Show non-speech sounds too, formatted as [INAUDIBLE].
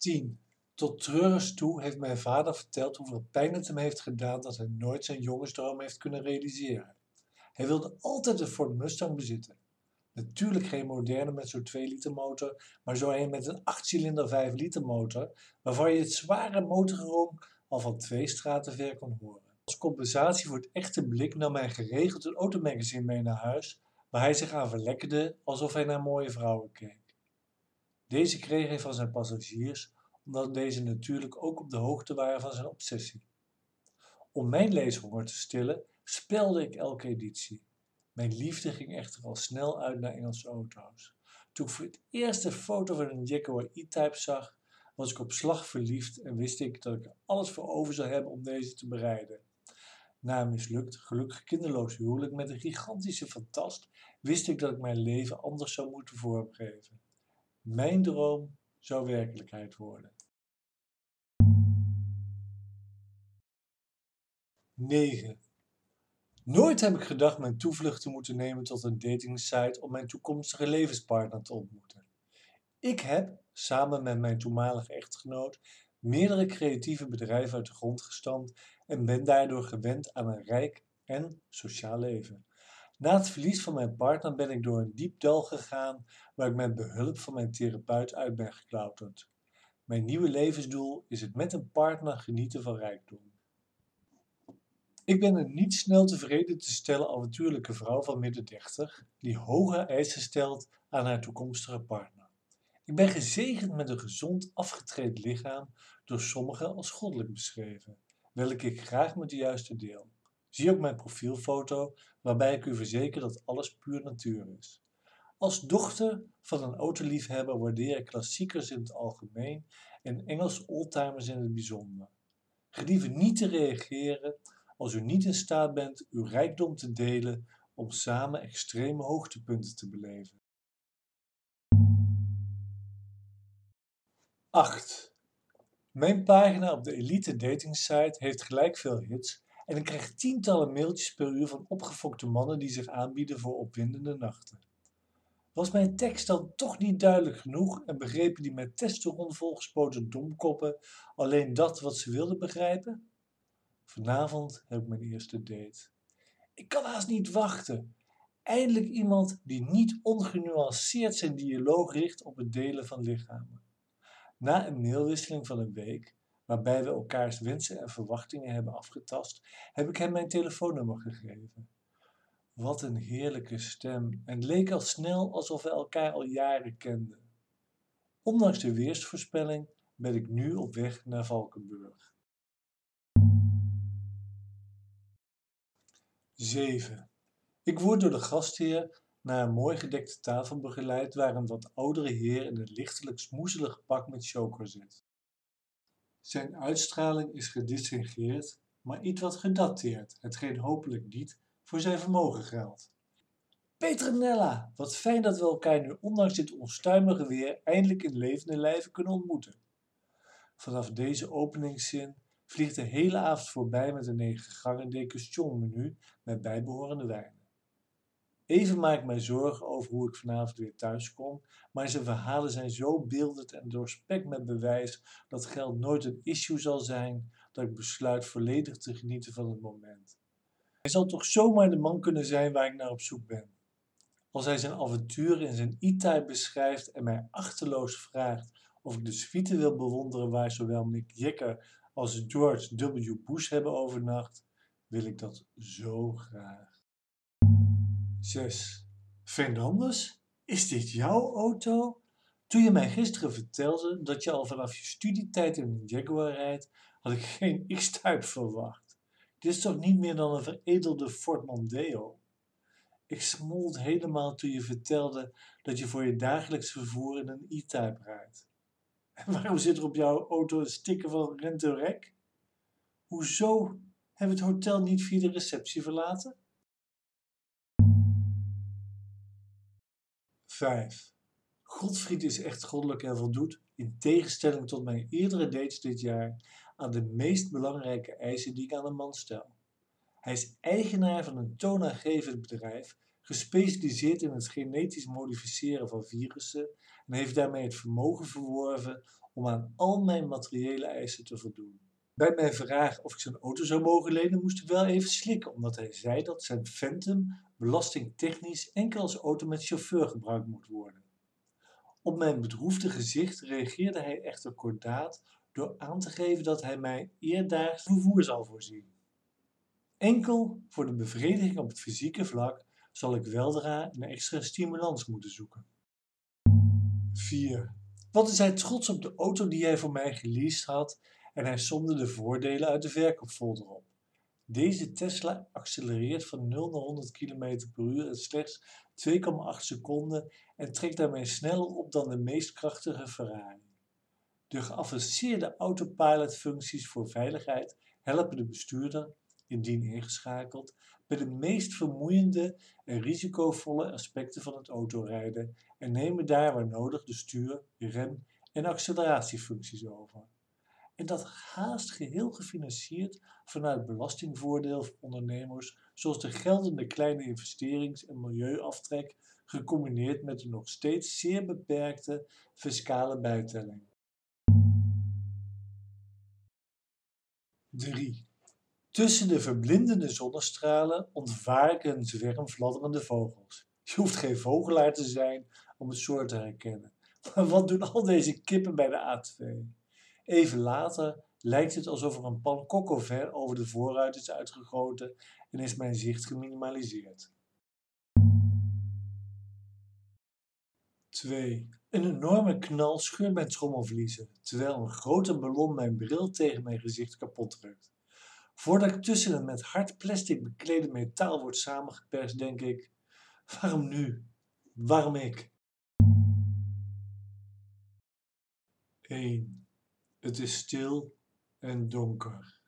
10. Tot treurens toe heeft mijn vader verteld hoeveel pijn het hem heeft gedaan dat hij nooit zijn jongensdroom heeft kunnen realiseren. Hij wilde altijd een Ford Mustang bezitten. Natuurlijk geen moderne met zo'n 2 liter motor, maar zo een met een 8-cilinder 5 liter motor, waarvan je het zware motorgeronk al van twee straten ver kon horen. Als compensatie voor het echte blik nam hij geregeld een automagazine mee naar huis, waar hij zich aan verlekkerde alsof hij naar mooie vrouwen keek. Deze kreeg hij van zijn passagiers, omdat deze natuurlijk ook op de hoogte waren van zijn obsessie. Om mijn leeshonger te stillen, spelde ik elke editie. Mijn liefde ging echter al snel uit naar Engelse auto's. Toen ik voor het eerst een foto van een Jaguar E-Type zag, was ik op slag verliefd en wist ik dat ik er alles voor over zou hebben om deze te bereiden. Na een mislukt, gelukkig kinderloos huwelijk met een gigantische fantast, wist ik dat ik mijn leven anders zou moeten vormgeven. Mijn droom zou werkelijkheid worden. 9. Nooit heb ik gedacht mijn toevlucht te moeten nemen tot een datingsite om mijn toekomstige levenspartner te ontmoeten. Ik heb, samen met mijn toenmalige echtgenoot, meerdere creatieve bedrijven uit de grond gestampt en ben daardoor gewend aan een rijk en sociaal leven. Na het verlies van mijn partner ben ik door een diep dal gegaan waar ik met behulp van mijn therapeut uit ben geklauterd. Mijn nieuwe levensdoel is het met een partner genieten van rijkdom. Ik ben een niet snel tevreden te stellen avontuurlijke vrouw van midden dertig die hoge eisen stelt aan haar toekomstige partner. Ik ben gezegend met een gezond afgetreden lichaam, door sommigen als goddelijk beschreven, welke ik graag met de juiste deel. Zie ook mijn profielfoto, waarbij ik u verzeker dat alles puur natuur is. Als dochter van een autoliefhebber waardeer ik klassiekers in het algemeen en Engelse oldtimers in het bijzonder. Gelieve niet te reageren als u niet in staat bent uw rijkdom te delen om samen extreme hoogtepunten te beleven. 8. Mijn pagina op de elite dating site heeft gelijk veel hits en ik krijg tientallen mailtjes per uur van opgefokte mannen die zich aanbieden voor opwindende nachten. Was mijn tekst dan toch niet duidelijk genoeg en begrepen die met testosteron volgespoten domkoppen alleen dat wat ze wilden begrijpen? Vanavond heb ik mijn eerste date. Ik kan haast niet wachten. Eindelijk iemand die niet ongenuanceerd zijn dialoog richt op het delen van lichamen. Na een mailwisseling van een week, waarbij we elkaars wensen en verwachtingen hebben afgetast, heb ik hem mijn telefoonnummer gegeven. Wat een heerlijke stem en het leek al snel alsof we elkaar al jaren kenden. Ondanks de weersvoorspelling ben ik nu op weg naar Valkenburg. 7. Ik word door de gastheer naar een mooi gedekte tafel begeleid waar een wat oudere heer in een lichtelijk smoezelig pak met choker zit. Zijn uitstraling is gedistingeerd, maar iets wat gedateerd, hetgeen hopelijk niet voor zijn vermogen geldt. Petronella, wat fijn dat we elkaar nu ondanks dit onstuimige weer eindelijk in levende lijven kunnen ontmoeten. Vanaf deze openingszin vliegt de hele avond voorbij met een negen gangen menu met bijbehorende wijnen. Even maak ik mij zorgen over hoe ik vanavond weer thuis kom, maar zijn verhalen zijn zo beeldend en doorspekt met bewijs dat geld nooit een issue zal zijn, dat ik besluit volledig te genieten van het moment. Hij zal toch zomaar de man kunnen zijn waar ik naar op zoek ben. Als hij zijn avonturen in zijn e-type beschrijft en mij achterloos vraagt of ik de suite wil bewonderen waar zowel Mick Jagger als George W. Bush hebben overnacht, wil ik dat zo graag. 6. Fernandes, is dit jouw auto? Toen je mij gisteren vertelde dat je al vanaf je studietijd in een Jaguar rijdt, had ik geen [LAUGHS] X-Type verwacht. Dit is toch niet meer dan een veredelde Ford Mondeo? Ik smolt helemaal toen je vertelde dat je voor je dagelijks vervoer in een E-Type rijdt. En waarom zit er op jouw auto een sticker van Rentorek? Hoezo hebben we het hotel niet via de receptie verlaten? 5. Godfried is echt goddelijk en voldoet, in tegenstelling tot mijn eerdere dates dit jaar, aan de meest belangrijke eisen die ik aan een man stel. Hij is eigenaar van een toonaangevend bedrijf gespecialiseerd in het genetisch modificeren van virussen en heeft daarmee het vermogen verworven om aan al mijn materiële eisen te voldoen. Bij mijn vraag of ik zijn auto zou mogen lenen, moest ik wel even slikken, omdat hij zei dat zijn Phantom belastingtechnisch enkel als auto met chauffeur gebruikt moet worden. Op mijn bedroefde gezicht reageerde hij echter kordaat door aan te geven dat hij mij eerdaags vervoer zal voorzien. Enkel voor de bevrediging op het fysieke vlak zal ik weldra een extra stimulans moeten zoeken. 4. Wat is hij trots op de auto die hij voor mij geleased had en hij somde de voordelen uit de verkoopfolder op. Deze Tesla accelereert van 0 naar 100 km per uur in slechts 2,8 seconden en trekt daarmee sneller op dan de meest krachtige Ferrari. De geavanceerde autopilot-functies voor veiligheid helpen de bestuurder, indien ingeschakeld, bij de meest vermoeiende en risicovolle aspecten van het autorijden en nemen daar waar nodig de stuur, rem en acceleratiefuncties over. En dat haast geheel gefinancierd vanuit belastingvoordeel voor ondernemers, zoals de geldende kleine investerings- en milieuaftrek, gecombineerd met de nog steeds zeer beperkte fiscale bijtelling. 3. Tussen de verblindende zonnestralen ontwaken een zwerm fladderende vogels. Je hoeft geen vogelaar te zijn om het soort te herkennen. Maar wat doen al deze kippen bij de A2? Even later lijkt het alsof er een pan ver over de voorruit is uitgegoten en is mijn zicht geminimaliseerd. 2. Een enorme knal scheurt mijn trommelvliezen, terwijl een grote ballon mijn bril tegen mijn gezicht kapot drukt. Voordat ik tussen een met hard plastic beklede metaal wordt samengeperst, denk ik: waarom nu? Waarom ik? 1. Het is stil en donker.